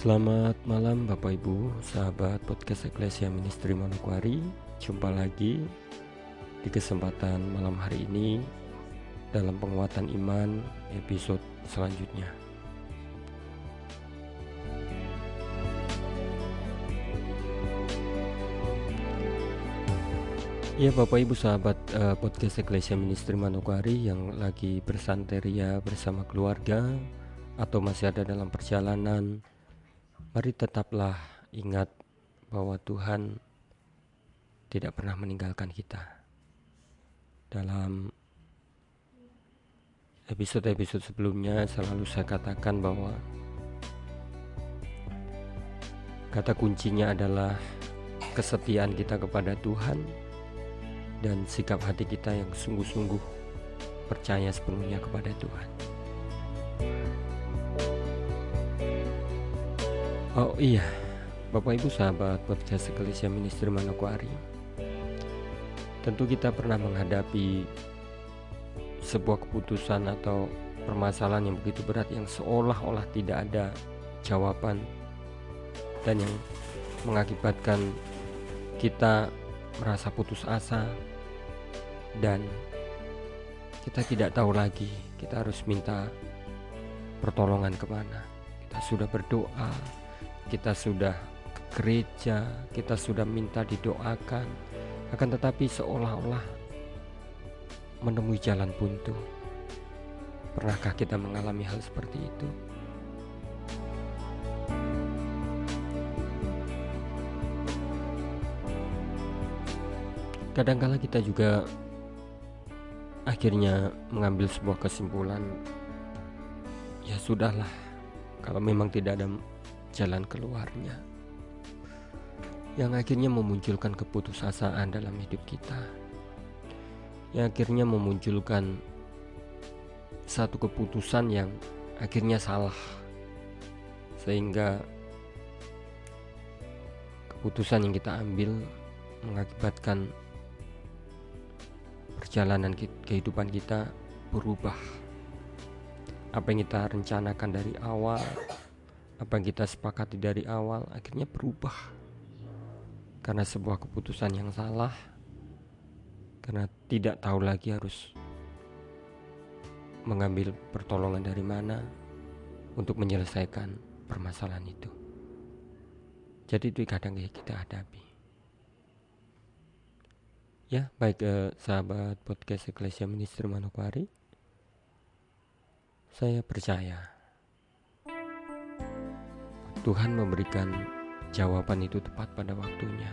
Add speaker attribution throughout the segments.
Speaker 1: Selamat malam Bapak Ibu, sahabat podcast Eklesia Ministry Manokwari. Jumpa lagi di kesempatan malam hari ini dalam penguatan iman episode selanjutnya. Ya Bapak Ibu sahabat uh, podcast Eklesia Ministry Manokwari yang lagi bersanteria bersama keluarga atau masih ada dalam perjalanan Mari tetaplah ingat bahwa Tuhan tidak pernah meninggalkan kita. Dalam episode-episode sebelumnya selalu saya katakan bahwa kata kuncinya adalah kesetiaan kita kepada Tuhan dan sikap hati kita yang sungguh-sungguh percaya sepenuhnya kepada Tuhan. Oh iya, Bapak Ibu sahabat podcast Ecclesia Ministry Manokwari. Tentu kita pernah menghadapi sebuah keputusan atau permasalahan yang begitu berat yang seolah-olah tidak ada jawaban dan yang mengakibatkan kita merasa putus asa dan kita tidak tahu lagi. Kita harus minta pertolongan ke mana. Kita sudah berdoa kita sudah ke gereja, kita sudah minta didoakan, akan tetapi seolah-olah menemui jalan buntu. Pernahkah kita mengalami hal seperti itu? Kadangkala kita juga akhirnya mengambil sebuah kesimpulan, ya sudahlah, kalau memang tidak ada jalan keluarnya yang akhirnya memunculkan keputusasaan dalam hidup kita yang akhirnya memunculkan satu keputusan yang akhirnya salah sehingga keputusan yang kita ambil mengakibatkan perjalanan kehidupan kita berubah. Apa yang kita rencanakan dari awal apa yang kita sepakati dari awal akhirnya berubah. Karena sebuah keputusan yang salah. Karena tidak tahu lagi harus mengambil pertolongan dari mana untuk menyelesaikan permasalahan itu. Jadi itu kadang ya kita hadapi. Ya baik eh, sahabat podcast Ecclesia Ministry Manokwari. Saya percaya Tuhan memberikan jawaban itu tepat pada waktunya.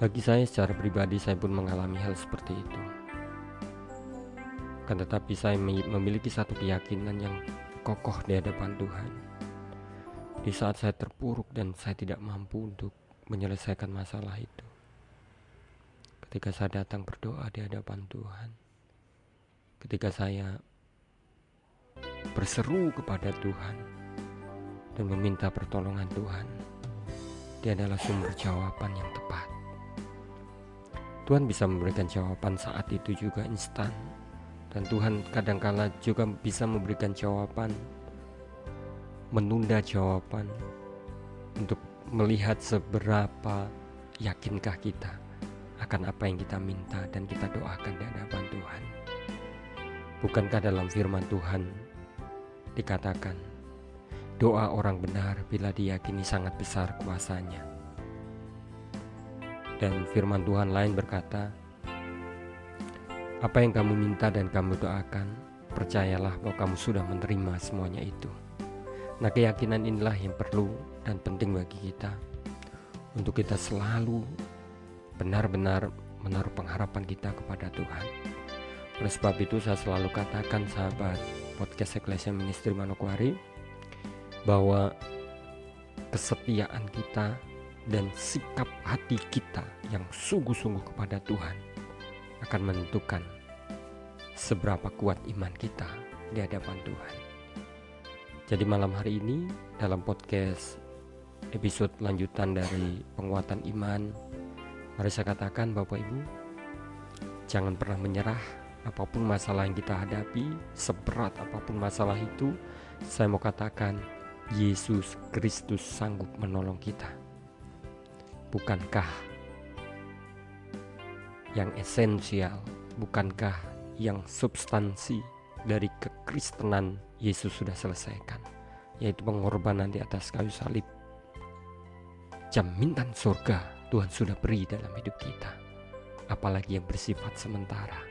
Speaker 1: Bagi saya secara pribadi saya pun mengalami hal seperti itu. Kan tetapi saya memiliki satu keyakinan yang kokoh di hadapan Tuhan. Di saat saya terpuruk dan saya tidak mampu untuk menyelesaikan masalah itu. Ketika saya datang berdoa di hadapan Tuhan. Ketika saya berseru kepada Tuhan dan meminta pertolongan Tuhan. Dia adalah sumber jawaban yang tepat. Tuhan bisa memberikan jawaban saat itu juga instan dan Tuhan kadangkala juga bisa memberikan jawaban menunda jawaban untuk melihat seberapa yakinkah kita akan apa yang kita minta dan kita doakan di hadapan Tuhan. Bukankah dalam firman Tuhan dikatakan, doa orang benar bila diyakini sangat besar kuasanya. Dan firman Tuhan lain berkata, apa yang kamu minta dan kamu doakan, percayalah bahwa kamu sudah menerima semuanya itu. Nah keyakinan inilah yang perlu dan penting bagi kita untuk kita selalu benar-benar menaruh pengharapan kita kepada Tuhan. Oleh sebab itu saya selalu katakan sahabat podcast Ecclesia Ministry Manokwari bahwa kesetiaan kita dan sikap hati kita yang sungguh-sungguh kepada Tuhan akan menentukan seberapa kuat iman kita di hadapan Tuhan. Jadi malam hari ini dalam podcast episode lanjutan dari penguatan iman Mari saya katakan Bapak Ibu Jangan pernah menyerah apa pun masalah yang kita hadapi, seberat apa pun masalah itu, Saya mau katakan, Yesus Kristus sanggup menolong kita. Bukankah yang esensial, bukankah yang substansi dari kekristenan Yesus sudah selesaikan, yaitu pengorbanan di atas kayu salib. Jaminan surga Tuhan sudah beri dalam hidup kita, apalagi yang bersifat sementara.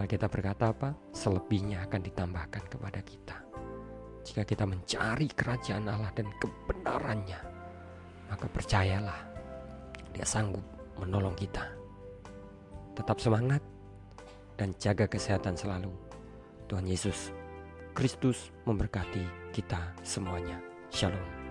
Speaker 1: Alkitab berkata apa? Selebihnya akan ditambahkan kepada kita. Jika kita mencari kerajaan Allah dan kebenarannya, maka percayalah, Dia sanggup menolong kita. Tetap semangat dan jaga kesehatan selalu. Tuhan Yesus Kristus memberkati kita semuanya. Shalom.